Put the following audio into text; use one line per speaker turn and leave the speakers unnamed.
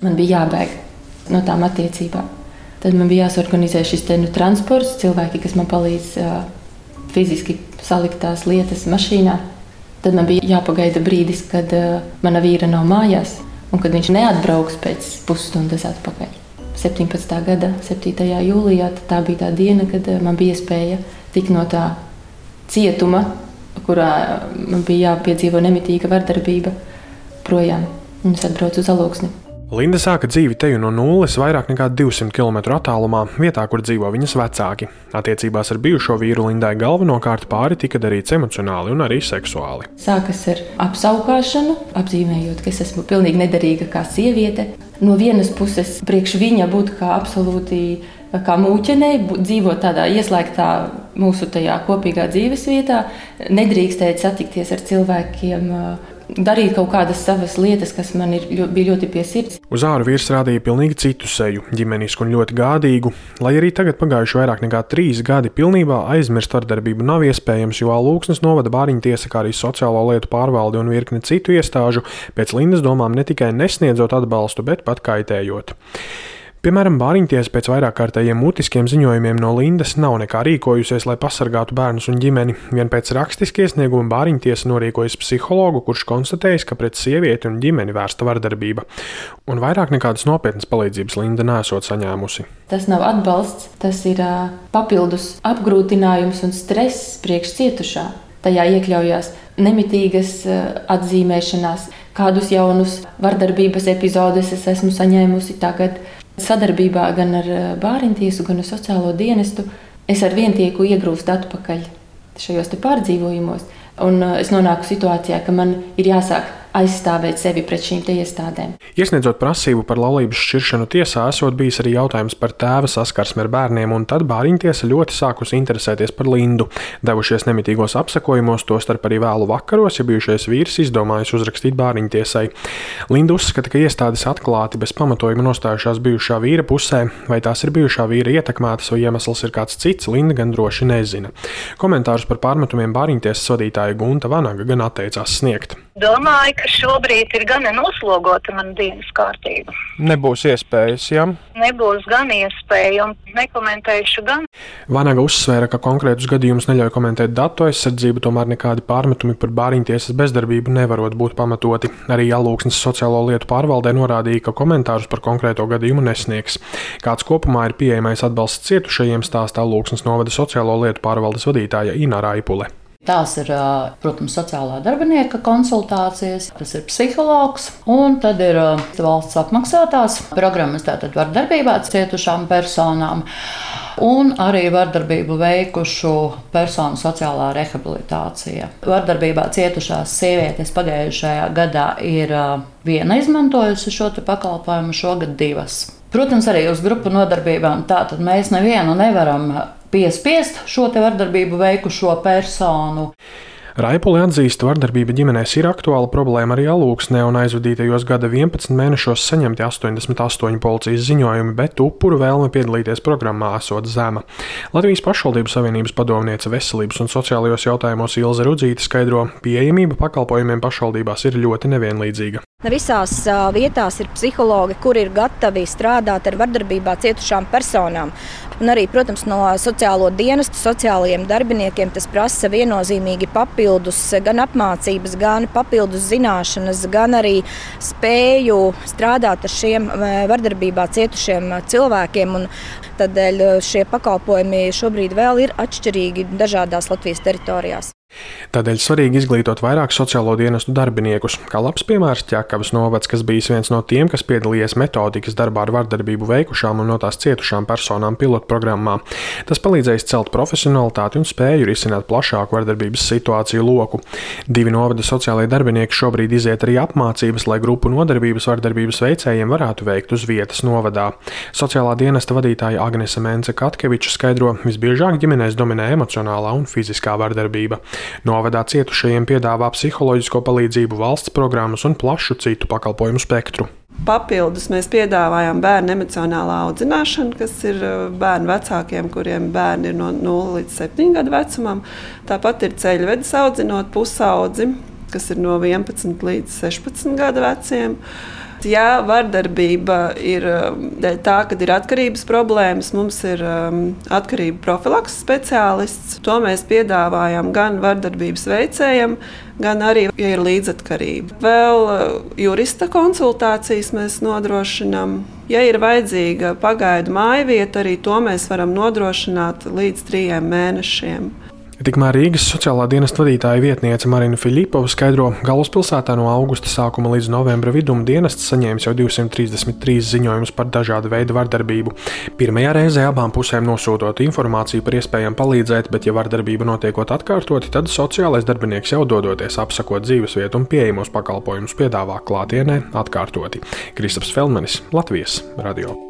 Man bija jābēg no tām attiecībām. Tad man bija jāsorganizē šis te, nu, transports, cilvēki, kas man palīdz uh, fiziski salikt tās lietas mašīnā. Tad man bija jāpagaida brīdis, kad uh, mana vīra nav mājās un kad viņš neatbrauks pēc pusstundas atpakaļ. 17. gada 7. jūlijā tā bija tā diena, kad uh, man bija iespēja tikt no tā cietuma, kurā man bija jāpiedzīvo nemitīga vardarbība, projām. Un es atbraucu uz Aluksni.
Linda sāka dzīvi teju no nulles vairāk nekā 200 km attālumā, vietā, kur dzīvo viņas vecāki. Attiecībās ar bijušo vīru Lindai galvenokārt pāri tika darīts emocionāli un arī seksuāli.
Sākas ar apskaukšanu, apzīmējot, ka es esmu pilnīgi nederīga kā sieviete. No vienas puses, priekš viņa būt kā absolūti kā mūķenei, dzīvot tādā ieslēgtā mūsu tajā kopīgā dzīvesvietā, nedrīkstēt satikties ar cilvēkiem darīt kaut kādas savas lietas, kas man ir, bija ļoti pie sirds.
Uz āru vīrs rādīja pilnīgi citu seju, ģimenisku un ļoti gādīgu. Lai arī tagad, pagājuši vairāk nekā trīs gadi, pilnībā aizmirst vardarbību nav iespējams, jo Lūksnes novada bāriņu tiesa, kā arī sociālo lietu pārvalde un virkne citu iestāžu pēc Lindas domām ne tikai nesniedzot atbalstu, bet pat kaitējot. Piemēram, Bāriņties pēc vairāk kārtējiem mutiskiem ziņojumiem no Lindas nav nekā rīkojusies, lai pasargātu bērnus un ģimeni. Vien pēc rakstiska iesnieguma Bāriņtiesa norīkojas psihologu, kurš konstatējis, ka pret sievieti un ģimeni vērsta vardarbība. Un vairāk nekādas nopietnas palīdzības Linda nesot saņēmusi.
Tas nav atbalsts, tas ir uh, papildus apgrūtinājums un stress priekš cietušā. Tajā iekļaujās nemitīgas uh, atzīmēšanās, kādus jaunus vardarbības epizodus es esmu saņēmusi tagad Sadarbībā gan ar eh, bāriņtiesu, gan ar sociālo dienestu es ar vienu tieku iegrūst atpakaļ šajos pārdzīvojumos. Un eh, es nonāku situācijā, ka man ir jāsāk aizstāvēt sevi pret šīm iestādēm.
Iesniedzot prasību par laulības šķiršanu tiesā, esot bijis arī jautājums par tēva saskarsmi ar bērniem, un tad bāriņtiesa ļoti sākusi interesēties par Lindu. Devušies nemitīgos apsekojumos, tostarp arī vēlu vakaros, ja bijušais vīrs izdomājis uzrakstīt bāriņtiesai. Linda uzskata, ka iestādes atklāti bez pamatojuma nostājušās bijušā vīra pusē, vai tās ir bijušā vīra ietekmētas, vai iemesls ir kāds cits, Linda gan droši nezina. Komentārus par pārmetumiem bāriņtiesas vadītāja Gunta Vanaga gan atteicās sniegt.
Domāju, ka šobrīd ir gana noslogota mana dienas kārtība.
Nebūs iespējas, ja?
Nebūs gan iespēja, un nekomentēšu gan.
Vanaga uzsvēra, ka konkrētus gadījumus neļauj komentēt datu aizsardzību, tomēr nekādi pārmetumi par bāriņtiesas bezdarbību nevarot būt pamatoti. Arī Alūksnes sociālo lietu pārvaldē norādīja, ka komentārus par konkrēto gadījumu nesniegs. Kāds kopumā ir pieejamais atbalsts cietušajiem, stāsta Alūksnes novada sociālo lietu pārvaldes vadītāja Ina Raipule.
Tās ir, protams, sociālā darbinieka konsultācijas, tas ir psihologs, un tad ir valsts apmaksātās programmas, tātad vardarbībā cietušām personām. Un arī vardarbību veikušu personu sociālā rehabilitācija. Vardarbībā cietušās sievietes pagājušajā gadā ir viena izmantojusi šo pakalpojumu, šogad divas. Protams, arī uz grupu nodarbībām. Tātad mēs nevienu nevaram piespiest šo vardarbību veikušo personu.
Raipuli atzīst, ka vardarbība ģimenēs ir aktuāla problēma arī alūksnē, un aizvadītajos gada 11 mēnešos saņemti 88 policijas ziņojumi, bet upuru vēlme piedalīties programmā esot zema. Latvijas pašvaldības savienības padomniece veselības un sociālajos jautājumos Ilza Rudzīte skaidro, pieejamība pakalpojumiem pašvaldībās ir ļoti nevienlīdzīga.
Ne visās vietās ir psihologi, kuri ir gatavi strādāt ar vardarbībā cietušām personām. Un arī, protams, no sociālo dienestu, sociālajiem darbiniekiem tas prasa viennozīmīgi papildus gan apmācības, gan papildus zināšanas, gan arī spēju strādāt ar šiem vardarbībā cietušiem cilvēkiem. Un tādēļ šie pakalpojumi šobrīd vēl ir atšķirīgi dažādās Latvijas teritorijās.
Tādēļ svarīgi izglītot vairāk sociālo dienestu darbiniekus, kā labs piemērs Čakavas novads, kas bijis viens no tiem, kas piedalījies metodikas darbā ar vardarbību veikušām un no tās cietušām personām pilotprogrammā. Tas palīdzējis celt profesionalitāti un spēju risināt plašāku vardarbības situāciju loku. Divi novada sociālajie darbinieki šobrīd iziet arī apmācības, lai grupu nodarbības vardarbības veicējiem varētu veikt uz vietas novadā. Sociālā dienesta vadītāja Agnese Mence Katkeviča skaidro, visbiežāk ģimenēs dominē emocionālā un fiziskā vardarbība. Novadā cietušajiem piedāvā psiholoģisko palīdzību, valsts programmas un plašu citu pakalpojumu spektru.
Papildus mēs piedāvājam bērnu emocionālā audzināšanu, kas ir uh, bērnu vecākiem, kuriem bērni ir no 0 līdz 7 gadu vecumam. Tāpat ir ceļvedes audzinot pusaudzi. Kas ir no 11 līdz 16 gadu veciem. Ja vardarbība ir um, dēļ tā, ka ir atkarības problēmas, mums ir um, atkarību profilaks speciālists. To mēs piedāvājam gan vardarbības veicējiem, gan arī, ja ir līdzatkarība. Vēl uh, jurista konsultācijas mēs nodrošinām. Ja ir vajadzīga pagaidu māja vieta, arī to mēs varam nodrošināt līdz trijiem mēnešiem.
Tikmēr Rīgas sociālā dienesta vadītāja vietniece Marina Filipova skaidro, ka galvaspilsētā no augusta sākuma līdz novembra vidum dienests saņēmis jau 233 ziņojumus par dažādu veidu vardarbību. Pirmajā reizē abām pusēm nosūtot informāciju par iespējām palīdzēt, bet, ja vardarbība notiekot atkārtoti, tad sociālais darbinieks jau dodoties apsakot dzīvesvietu un pieejamos pakalpojumus piedāvā klātienē atkārtoti. Kristaps Felmanis, Latvijas Radio.